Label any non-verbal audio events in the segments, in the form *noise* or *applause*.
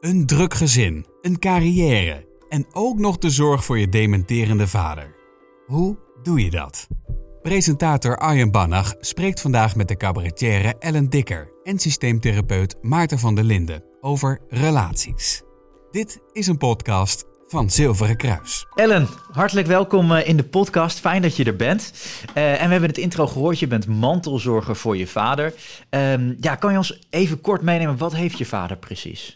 Een druk gezin, een carrière en ook nog de zorg voor je dementerende vader. Hoe doe je dat? Presentator Arjen Bannach spreekt vandaag met de cabaretière Ellen Dikker en systeemtherapeut Maarten van der Linden over relaties. Dit is een podcast van Zilveren Kruis. Ellen, hartelijk welkom eh, in de podcast. Fijn dat je er bent. Uh, en we hebben het intro gehoord. Je bent mantelzorger voor je vader. Um, ja, kan je ons even kort meenemen? Wat heeft je vader precies?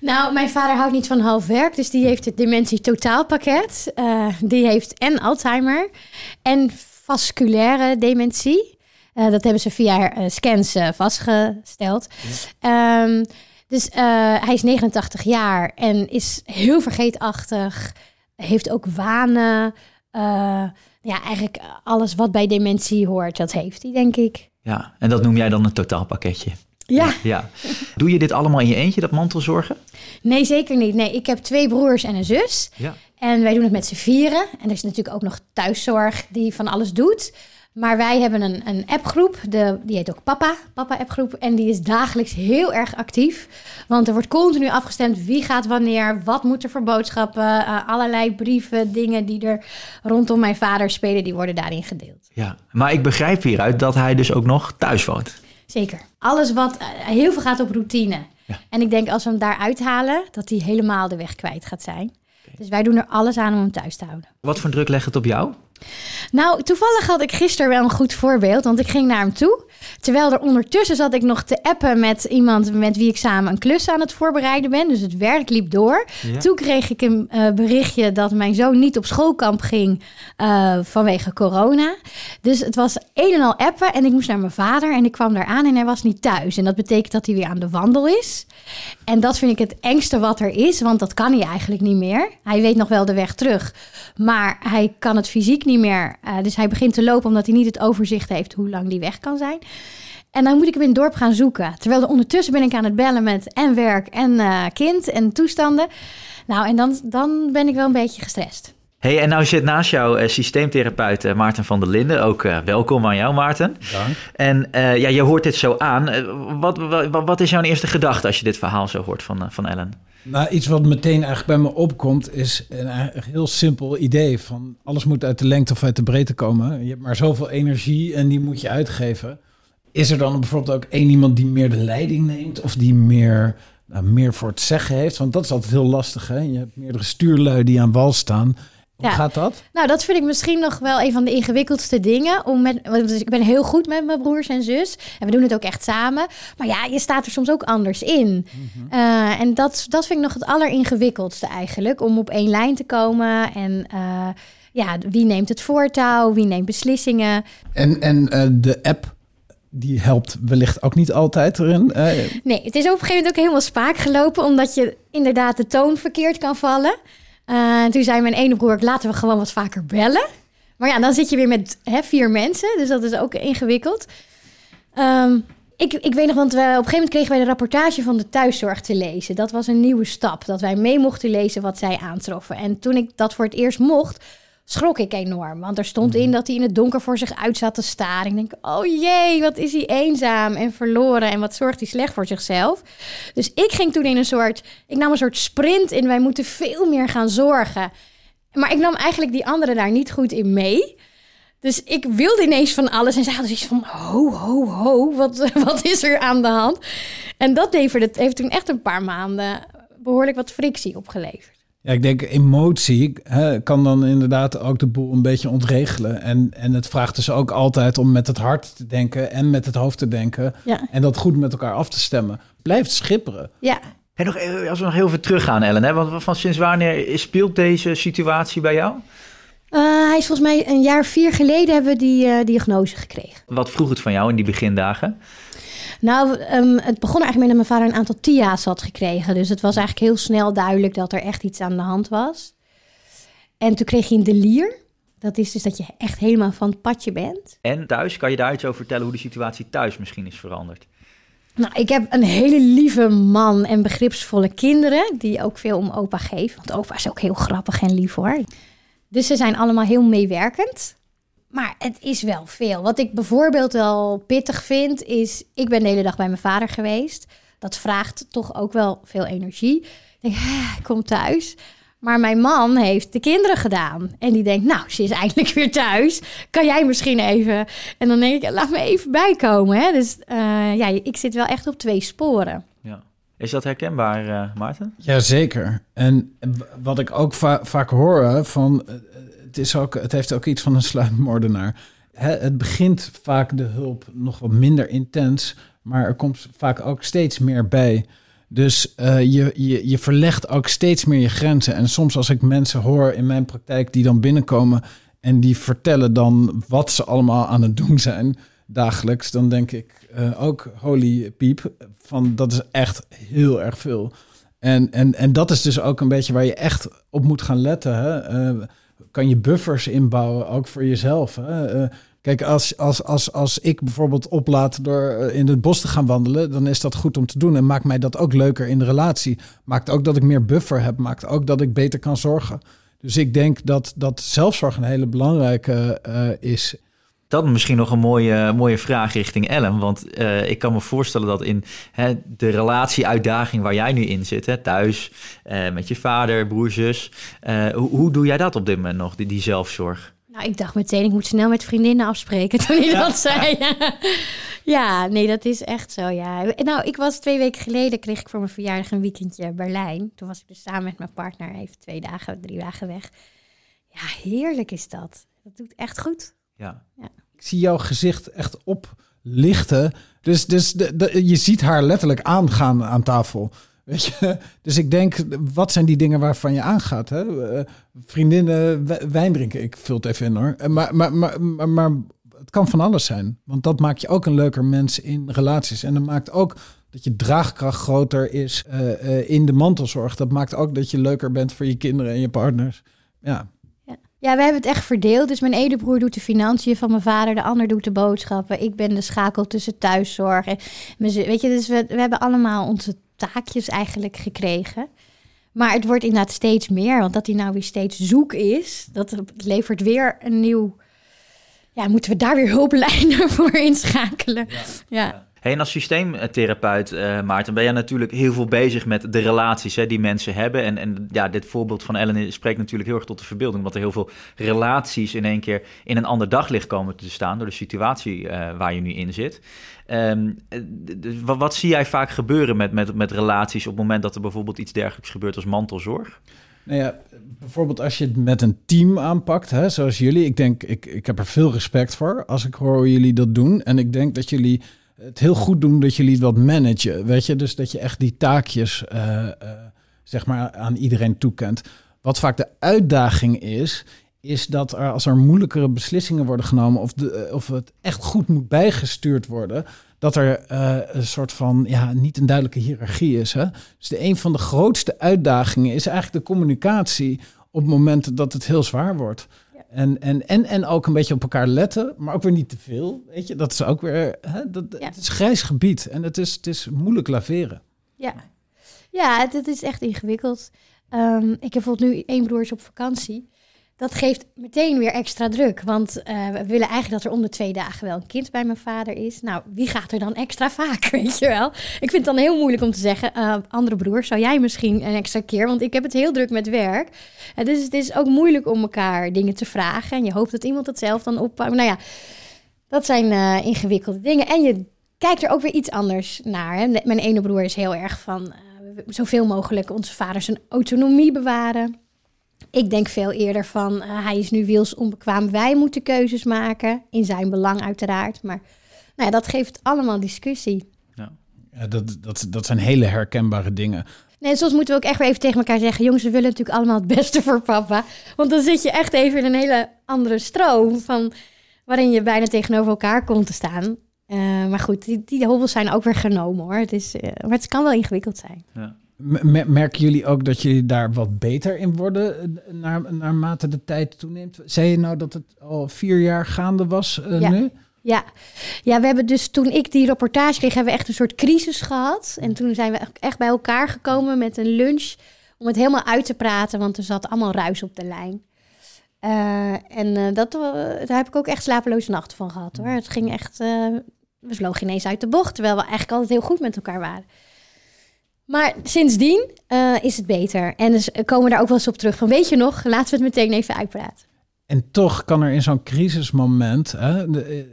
Nou, mijn vader houdt niet van half werk. Dus die heeft het dementie totaalpakket. Uh, die heeft en Alzheimer en vasculaire dementie. dat hebben ze via scans vastgesteld. Ja. Um, dus uh, hij is 89 jaar en is heel vergeetachtig. Heeft ook wanen. Uh, ja, eigenlijk alles wat bij dementie hoort, dat heeft hij, denk ik. Ja, en dat noem jij dan een totaalpakketje? Ja. ja. Doe je dit allemaal in je eentje, dat mantelzorgen? Nee, zeker niet. Nee, ik heb twee broers en een zus. Ja. En wij doen het met z'n vieren. En er is natuurlijk ook nog thuiszorg die van alles doet. Maar wij hebben een, een appgroep, de, die heet ook Papa, Papa appgroep. En die is dagelijks heel erg actief. Want er wordt continu afgestemd wie gaat wanneer, wat moet er voor boodschappen. Uh, allerlei brieven, dingen die er rondom mijn vader spelen, die worden daarin gedeeld. Ja, maar ik begrijp hieruit dat hij dus ook nog thuis woont. Zeker. Alles wat, uh, heel veel gaat op routine. Ja. En ik denk als we hem daar uithalen, dat hij helemaal de weg kwijt gaat zijn. Okay. Dus wij doen er alles aan om hem thuis te houden. Wat voor druk legt het op jou? Nou, toevallig had ik gisteren wel een goed voorbeeld, want ik ging naar hem toe. Terwijl er ondertussen zat ik nog te appen met iemand met wie ik samen een klus aan het voorbereiden ben. Dus het werk liep door. Ja. Toen kreeg ik een uh, berichtje dat mijn zoon niet op schoolkamp ging uh, vanwege corona. Dus het was een en al appen en ik moest naar mijn vader en ik kwam daar aan en hij was niet thuis. En dat betekent dat hij weer aan de wandel is. En dat vind ik het engste wat er is, want dat kan hij eigenlijk niet meer. Hij weet nog wel de weg terug, maar hij kan het fysiek niet meer. Uh, dus hij begint te lopen omdat hij niet het overzicht heeft hoe lang die weg kan zijn. En dan moet ik hem in het dorp gaan zoeken. Terwijl ondertussen ben ik aan het bellen met en werk en uh, kind en toestanden. Nou, en dan, dan ben ik wel een beetje gestrest. Hey, en nou zit naast jou uh, systeemtherapeut uh, Maarten van der Linden. Ook uh, welkom aan jou, Maarten. Dank. En ja, je hoort dit zo aan. Wat, wat, wat, is jouw eerste gedachte als je dit verhaal zo hoort van, van Ellen? Nou, iets wat meteen eigenlijk bij me opkomt is een heel simpel idee van alles moet uit de lengte of uit de breedte komen. Je hebt maar zoveel energie en die moet je uitgeven. Is er dan bijvoorbeeld ook één iemand die meer de leiding neemt of die meer, nou, meer voor het zeggen heeft? Want dat is altijd heel lastig. Hè? Je hebt meerdere stuurlui die aan wal staan. Hoe ja. gaat dat? Nou, dat vind ik misschien nog wel een van de ingewikkeldste dingen. Om met, want ik ben heel goed met mijn broers en zus. En we doen het ook echt samen. Maar ja, je staat er soms ook anders in. Mm-hmm. uh, en dat, dat vind ik nog het alleringewikkeldste eigenlijk. Om op één lijn te komen. En uh, ja, wie neemt het voortouw? Wie neemt beslissingen? En, en uh, de app die helpt wellicht ook niet altijd erin. Nee, het is op een gegeven moment ook helemaal spaak gelopen, omdat je inderdaad de toon verkeerd kan vallen. Uh, toen zei mijn ene broer, laten we gewoon wat vaker bellen. Maar ja, dan zit je weer met hè, vier mensen, dus dat is ook ingewikkeld. Um, ik, ik weet nog, want we, op een gegeven moment kregen wij de rapportage van de thuiszorg te lezen. Dat was een nieuwe stap, dat wij mee mochten lezen wat zij aantroffen. En toen ik dat voor het eerst mocht, schrok ik enorm. Want er stond in dat hij in het donker voor zich uit zat te staren. Ik denk, oh jee, wat is hij eenzaam en verloren. En wat zorgt hij slecht voor zichzelf. Dus ik ging toen in een soort... Ik nam een soort sprint in. Wij moeten veel meer gaan zorgen. Maar ik nam eigenlijk die anderen daar niet goed in mee. Dus ik wilde ineens van alles. En zij hadden zoiets van, ho, ho, ho. Wat, *laughs* wat is er aan de hand? En dat leverde, heeft toen echt een paar maanden behoorlijk wat frictie opgeleverd. Ja, ik denk emotie hè, kan dan inderdaad ook de boel een beetje ontregelen. En, en het vraagt dus ook altijd om met het hart te denken en met het hoofd te denken. Ja. En dat goed met elkaar af te stemmen. Blijft schipperen. Ja. En nog, als we nog heel veel teruggaan, Ellen. Hè, want van sinds wanneer speelt deze situatie bij jou? Uh, hij is volgens mij een jaar vier geleden hebben we die uh, diagnose gekregen. Wat vroeg het van jou in die begindagen? Nou, um, het begon eigenlijk met dat mijn vader een aantal TIA's had gekregen. Dus het was eigenlijk heel snel duidelijk dat er echt iets aan de hand was. En toen kreeg hij een delier. Dat is dus dat je echt helemaal van het padje bent. En thuis, kan je daar iets over vertellen hoe de situatie thuis misschien is veranderd? Nou, ik heb een hele lieve man en begripsvolle kinderen die ook veel om opa geven. Want opa is ook heel grappig en lief hoor. Dus ze zijn allemaal heel meewerkend. Maar het is wel veel. Wat ik bijvoorbeeld wel pittig vind, is... Ik ben de hele dag bij mijn vader geweest. dat vraagt toch ook wel veel energie. Ik denk, "Ah, ik kom thuis. Maar mijn man heeft de kinderen gedaan. En die denkt, nou, ze is eindelijk weer thuis. Kan jij misschien even... En dan denk ik, laat me even bijkomen. Hè? Dus eh, ja, ik zit wel echt op twee sporen. Ja. Is dat herkenbaar, eh, Maarten? Jazeker. En wat ik ook va- vaak hoor van, eh, het, is ook, het heeft ook iets van een sluipmoordenaar. Het begint vaak de hulp nog wat minder intens, maar er komt vaak ook steeds meer bij. Dus eh, je, je, je verlegt ook steeds meer je grenzen. En soms als ik mensen hoor in mijn praktijk die dan binnenkomen en die vertellen dan wat ze allemaal aan het doen zijn dagelijks, dan denk ik eh, ook holy piep, van dat is echt heel erg veel. En, en, en dat is dus ook een beetje waar je echt op moet gaan letten. Hè? Eh, kan je buffers inbouwen, ook voor jezelf. Eh, kijk, als, als, als, als ik bijvoorbeeld oplaat door eh, in het bos te gaan wandelen, dan is dat goed om te doen. En maakt mij dat ook leuker in de relatie. Maakt ook dat ik meer buffer heb. Maakt ook dat ik beter kan zorgen. Dus ik denk dat, dat zelfzorg een hele belangrijke eh, is. Dan misschien nog een mooie, mooie vraag richting Ellen. Want eh, ik kan me voorstellen dat in hè, de relatieuitdaging waar jij nu in zit, hè, thuis eh, met je vader, broer, zus. eh, hoe, hoe doe jij dat op dit moment nog, die, die zelfzorg? Nou, ik dacht meteen, ik moet snel met vriendinnen afspreken toen hij dat *laughs* zei. *laughs* ja, nee, dat is echt zo, ja. Nou, ik was twee weken geleden, kreeg ik voor mijn verjaardag een weekendje Berlijn. Toen was ik dus samen met mijn partner even twee dagen, drie dagen weg. Ja, heerlijk is dat. Dat doet echt goed. Ja. Ik zie jouw gezicht echt oplichten. Dus, dus de, je ziet haar letterlijk aangaan aan tafel. Weet je? *laughs* Dus ik denk, wat zijn die dingen waarvan je aangaat? Hè? Eh, vriendinnen, wijn drinken. Ik vul het even in hoor. Eh, Maar, maar, maar, maar, het kan van alles zijn. Want dat maakt je ook een leuker mens in relaties. En dat maakt ook dat je draagkracht groter is eh, in de mantelzorg. Dat maakt ook dat je leuker bent voor je kinderen en je partners. Ja, Ja, we hebben het echt verdeeld. Dus mijn ene broer doet de financiën van mijn vader, de ander doet de boodschappen. Ik ben de schakel tussen thuiszorg en mijn Weet je, dus we, we hebben allemaal onze taakjes eigenlijk gekregen. Maar het wordt inderdaad steeds meer, want dat hij nou weer steeds zoek is, dat levert weer een nieuw. Ja, moeten we daar weer hulplijnen *laughs* voor inschakelen? Ja. Hey, en als systeemtherapeut, eh, Maarten, ben jij natuurlijk heel veel bezig met de relaties hè, die mensen hebben. En, en ja, dit voorbeeld van Ellen spreekt natuurlijk heel erg tot de verbeelding. Want er heel veel relaties in één keer in een ander daglicht komen te staan door de situatie eh, waar je nu in zit. Ehm, eh, wat, wat zie jij vaak gebeuren met, met, met relaties op het moment dat er bijvoorbeeld iets dergelijks gebeurt als mantelzorg? Nou ja, bijvoorbeeld als je het met een team aanpakt, hè, zoals jullie. Ik denk, ik, ik heb er veel respect voor als ik hoor jullie dat doen. En ik denk dat jullie het heel goed doen dat jullie dat managen. Weet je, dus dat je echt die taakjes, eh, eh, zeg maar, aan iedereen toekent. Wat vaak de uitdaging is, is dat er als er moeilijkere beslissingen worden genomen of, de, eh, of het echt goed moet bijgestuurd worden, dat er een soort van, ja, niet een duidelijke hiërarchie is. Hè? Dus de, een van de grootste uitdagingen is eigenlijk de communicatie op momenten dat het heel zwaar wordt. En, en, en, en ook een beetje op elkaar letten, maar ook weer niet te veel. Weet je, dat is ook weer, hè, dat, Ja. het is grijs gebied en het is, het is moeilijk laveren. Ja, ja het, het is echt ingewikkeld. Ehm, ik heb bijvoorbeeld nu één broer is op vakantie. Dat geeft meteen weer extra druk. Want eh, we willen eigenlijk dat er om de twee dagen wel een kind bij mijn vader is. Nou, wie gaat er dan extra vaak, *laughs* weet je wel? Ik vind het dan heel moeilijk om te zeggen... eh, andere broer, zou jij misschien een extra keer? Want ik heb het heel druk met werk. Eh, dus het is ook moeilijk om elkaar dingen te vragen. En je hoopt dat iemand het zelf dan oppakt. Nou ja, dat zijn ingewikkelde dingen. En je kijkt er ook weer iets anders naar. Hè? Mijn ene broer is heel erg van... zoveel mogelijk onze vader zijn autonomie bewaren. Ik denk veel eerder van, eh, hij is nu wils onbekwaam. Wij moeten keuzes maken, in zijn belang uiteraard. Maar nou ja, dat geeft allemaal discussie. Ja, dat, dat, dat zijn hele herkenbare dingen. Nee, soms moeten we ook echt weer even tegen elkaar zeggen... jongens, we willen natuurlijk allemaal het beste voor papa. Want dan zit je echt even in een hele andere stroom... Van, waarin je bijna tegenover elkaar komt te staan. Eh, maar goed, die, die hobbels zijn ook weer genomen, hoor. Het is, eh, maar het kan wel ingewikkeld zijn. Mer- Merken jullie ook dat jullie daar wat beter in worden eh, naar, naarmate de tijd toeneemt? Zei je nou dat het al vier jaar gaande was eh, Ja. nu? Ja. ja, we hebben dus toen ik die reportage kreeg, hebben we echt een soort crisis gehad. En toen zijn we echt- bij elkaar gekomen met een lunch om het helemaal uit te praten, want er zat allemaal ruis op de lijn. Eh, en dat, daar heb ik ook echt slapeloze nachten van gehad hoor. Het ging echt, we vlogen ineens uit de bocht, terwijl we eigenlijk altijd heel goed met elkaar waren. Maar sindsdien eh, is het beter. En dus komen we daar ook wel eens op terug. Van weet je nog, laten we het meteen even uitpraten. En toch kan er in zo'n crisismoment, hè, eh, eh,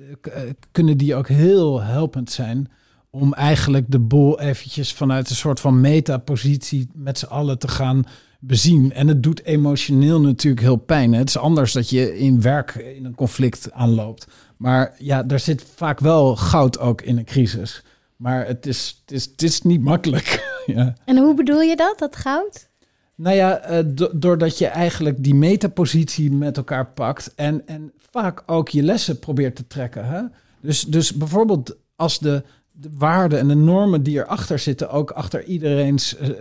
kunnen die ook heel helpend zijn om eigenlijk de boel eventjes vanuit een soort van metapositie met z'n allen te gaan bezien. En het doet emotioneel natuurlijk heel pijn. Het is anders dat je in werk in een conflict aanloopt. Maar ja, er zit vaak wel goud ook in een crisis. Maar het is, het is, het is niet makkelijk. *laughs* ja. En hoe bedoel je dat, dat goud? Nou ja, do doordat je eigenlijk die metapositie met elkaar pakt en, en vaak ook je lessen probeert te trekken. Hè? Dus, dus bijvoorbeeld als de, de waarden en de normen die erachter zitten, ook achter iedereen's uh, uh,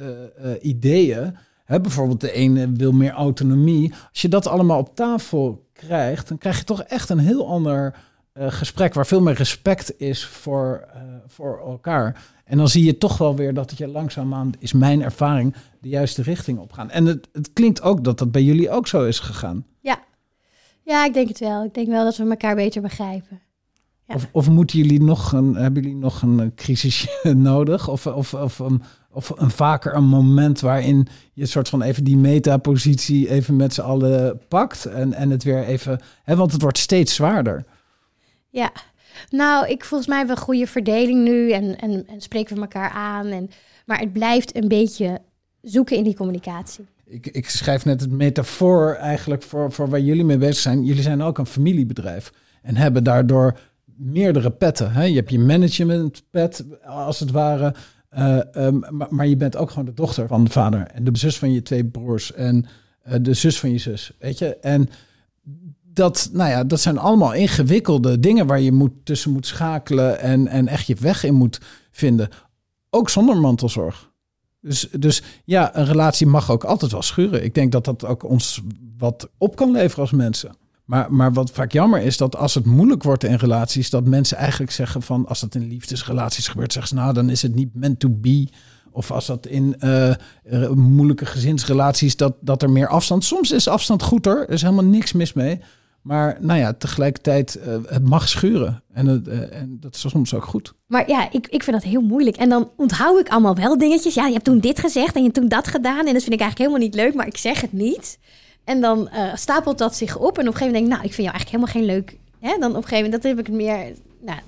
ideeën. Hè? Bijvoorbeeld de ene wil meer autonomie. Als je dat allemaal op tafel krijgt, dan krijg je toch echt een heel ander gesprek waar veel meer respect is voor, voor elkaar. En dan zie je toch wel weer dat het je langzaamaan, is mijn ervaring, de juiste richting opgaan. En het, het klinkt ook dat dat bij jullie ook zo is gegaan. Ja. ja, ik denk het wel. Ik denk wel dat we elkaar beter begrijpen. Ja. Of, of moeten jullie nog een, hebben jullie nog een crisisje *laughs* nodig? Of, of, of, een, of een vaker een moment waarin je soort van even die metapositie even met z'n allen pakt en, en het weer even, hè, want het wordt steeds zwaarder. Ja, nou, ik volgens mij hebben we een goede verdeling nu en, en, en spreken we elkaar aan. En, maar het blijft een beetje zoeken in die communicatie. Ik, ik schrijf net het metafoor eigenlijk voor, voor waar jullie mee bezig zijn. Jullie zijn ook een familiebedrijf en hebben daardoor meerdere petten. Hè? Je hebt je managementpet, als het ware. Uh, um, maar, je bent ook gewoon de dochter van de vader en de zus van je twee broers en uh, de zus van je zus. Weet je? En dat, nou ja, dat zijn allemaal ingewikkelde dingen waar je moet, tussen moet schakelen en, en echt je weg in moet vinden. Ook zonder mantelzorg. Dus, dus ja, een relatie mag ook altijd wel schuren. Ik denk dat dat ook ons wat op kan leveren als mensen. Maar, maar wat vaak jammer is, dat als het moeilijk wordt in relaties, dat mensen eigenlijk zeggen van, als dat in liefdesrelaties gebeurt, zeggen ze nou, dan is het niet meant to be. Of als dat in uh, moeilijke gezinsrelaties, dat, dat er meer afstand. Soms is afstand goed hoor, er is helemaal niks mis mee. Maar nou ja, tegelijkertijd, uh, het mag schuren. En, het, uh, en dat is soms ook goed. Maar ja, ik, ik vind dat heel moeilijk. En dan onthoud ik allemaal wel dingetjes. Ja, je hebt toen dit gezegd en je hebt toen dat gedaan. En dat vind ik eigenlijk helemaal niet leuk, maar ik zeg het niet. En dan uh, stapelt dat zich op. En op een gegeven moment denk ik, nou, ik vind jou eigenlijk helemaal geen leuk. Hè? Dan op een gegeven moment, dat heb ik het meer... Nou,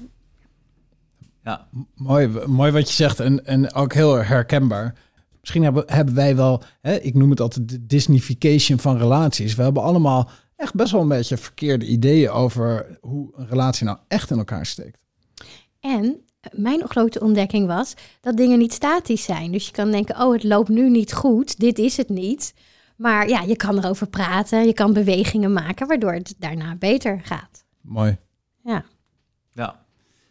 ja. Mooi, mooi wat je zegt en, en ook heel herkenbaar. Misschien hebben, hebben wij wel, hè, ik noem het altijd de Disneyfication van relaties. We hebben allemaal echt best wel een beetje verkeerde ideeën over hoe een relatie nou echt in elkaar steekt. En mijn grote ontdekking was dat dingen niet statisch zijn. Dus je kan denken, oh, het loopt nu niet goed, dit is het niet. Maar ja, je kan erover praten, je kan bewegingen maken, waardoor het daarna beter gaat. Mooi. Ja. Ja.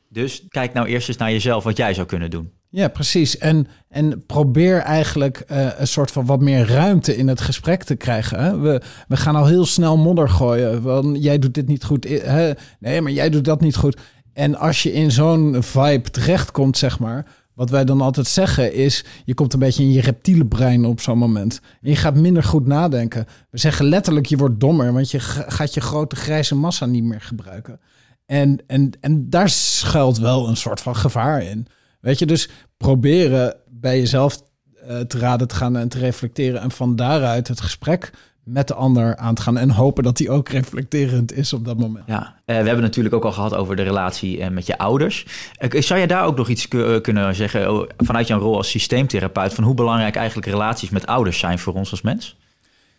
Dus kijk nou eerst eens naar jezelf wat jij zou kunnen doen. Ja, precies. En, en probeer eigenlijk uh, een soort van wat meer ruimte in het gesprek te krijgen. We, we gaan al heel snel modder gooien. Jij doet dit niet goed. Hè? Nee, maar jij doet dat niet goed. En als je in zo'n vibe terechtkomt, zeg maar. Wat wij dan altijd zeggen is, je komt een beetje in je reptiele brein op zo'n moment. En je gaat minder goed nadenken. We zeggen letterlijk, je wordt dommer, want je gaat je grote grijze massa niet meer gebruiken. En, en, en daar schuilt wel een soort van gevaar in. Weet je, dus proberen bij jezelf uh, te raden te gaan en te reflecteren. En van daaruit het gesprek met de ander aan te gaan. En hopen dat die ook reflecterend is op dat moment. Ja, uh, we hebben natuurlijk ook al gehad over de relatie uh, met je ouders. zou je daar ook nog iets kunnen zeggen oh, vanuit jouw rol als systeemtherapeut? Van hoe belangrijk eigenlijk relaties met ouders zijn voor ons als mens?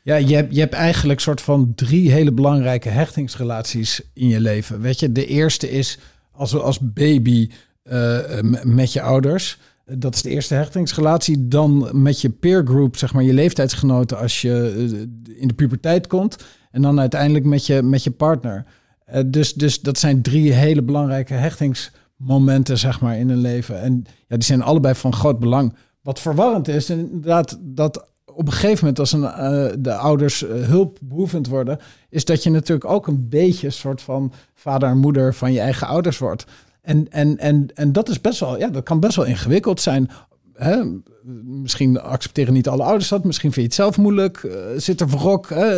Ja, je hebt, je hebt eigenlijk soort van drie hele belangrijke hechtingsrelaties in je leven. Weet je, de eerste is als, als baby met je ouders. Dat is de eerste hechtingsrelatie. Dan met je peer group, zeg maar je leeftijdsgenoten als je uh, in de puberteit komt. En dan uiteindelijk met je, met je partner. Uh, dus, dus dat zijn drie hele belangrijke hechtingsmomenten, zeg maar, in een leven. En ja, die zijn allebei van groot belang. Wat verwarrend is, inderdaad, dat op een gegeven moment, als een, de ouders uh, hulpbehoevend worden, is dat je natuurlijk ook een beetje een soort van vader en moeder van je eigen ouders wordt. En, en, en, en dat is best wel, ja, dat kan best wel ingewikkeld zijn. Hè? Misschien accepteren niet alle ouders dat. Misschien vind je het zelf moeilijk. Uh, zit er wrok. Hè?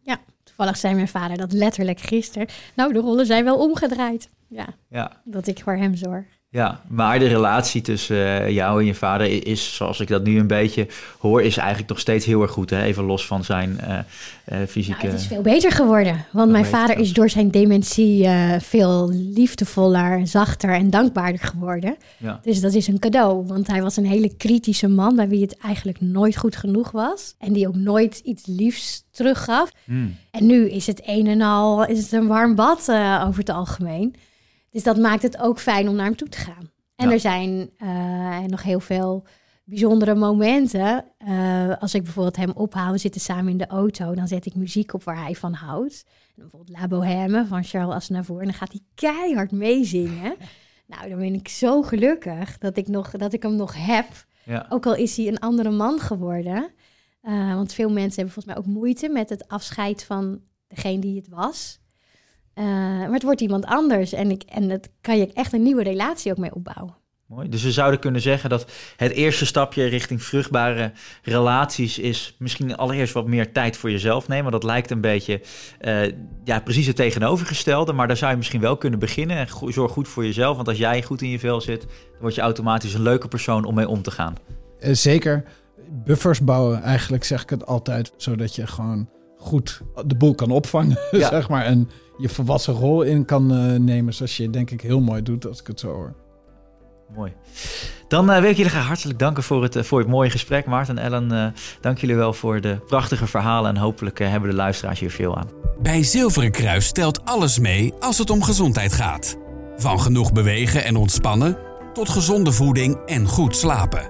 Ja, toevallig zei mijn vader dat letterlijk gisteren. Nou, de rollen zijn wel omgedraaid. Ja, ja. dat ik voor hem zorg. Ja, maar de relatie tussen eh, jou en je vader is, zoals ik dat nu een beetje hoor, is eigenlijk nog steeds heel erg goed. Hè? Even los van zijn uh, uh, fysieke... Nou, het is veel beter geworden, want mijn vader is door zijn dementie veel liefdevoller, zachter en dankbaarder geworden. Ja. Dus dat is een cadeau, want hij was een hele kritische man bij wie het eigenlijk nooit goed genoeg was. En die ook nooit iets liefs teruggaf. Hmm. En nu is het een en al is het een warm bad over het algemeen. Dus dat maakt het ook fijn om naar hem toe te gaan. En er zijn uh, nog heel veel bijzondere momenten. Uh, als ik bijvoorbeeld hem ophaal, we zitten samen in de auto, dan zet ik muziek op waar hij van houdt. bijvoorbeeld La Bohème van Charles Aznavour. En dan gaat hij keihard meezingen. *laughs* nou, dan ben ik zo gelukkig dat ik, nog, dat ik hem nog heb. Ja. Ook al is hij een andere man geworden. Uh, want veel mensen hebben volgens mij ook moeite met het afscheid van degene die het was. Uh, maar het wordt iemand anders en, ik, en dat kan je echt een nieuwe relatie ook mee opbouwen. Mooi. Dus we zouden kunnen zeggen dat het eerste stapje richting vruchtbare relaties is misschien allereerst wat meer tijd voor jezelf nemen. Dat lijkt een beetje uh, ja, precies het tegenovergestelde, maar daar zou je misschien wel kunnen beginnen. En zorg goed voor jezelf, want als jij goed in je vel zit, dan word je automatisch een leuke persoon om mee om te gaan. Uh, zeker. Buffers bouwen, eigenlijk zeg ik het altijd, zodat je gewoon goed de boel kan opvangen, *laughs* ja. zeg maar. En je volwassen rol in kan uh, nemen, zoals je denk ik heel mooi doet, als ik het zo hoor. Mooi. Dan uh, wil ik jullie graag hartelijk danken voor het, uh, voor het mooie gesprek. Maarten en Ellen, dank jullie wel voor de prachtige verhalen. En hopelijk hebben de luisteraars hier veel aan. Bij Zilveren Kruis stelt alles mee als het om gezondheid gaat. Van genoeg bewegen en ontspannen tot gezonde voeding en goed slapen.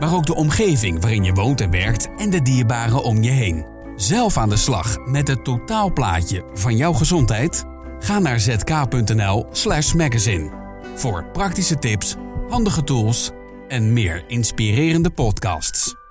Maar ook de omgeving waarin je woont en werkt en de dierbaren om je heen zelf aan de slag met het totaalplaatje van jouw gezondheid? Ga naar zk.nl/slash magazine voor praktische tips, handige tools en meer inspirerende podcasts.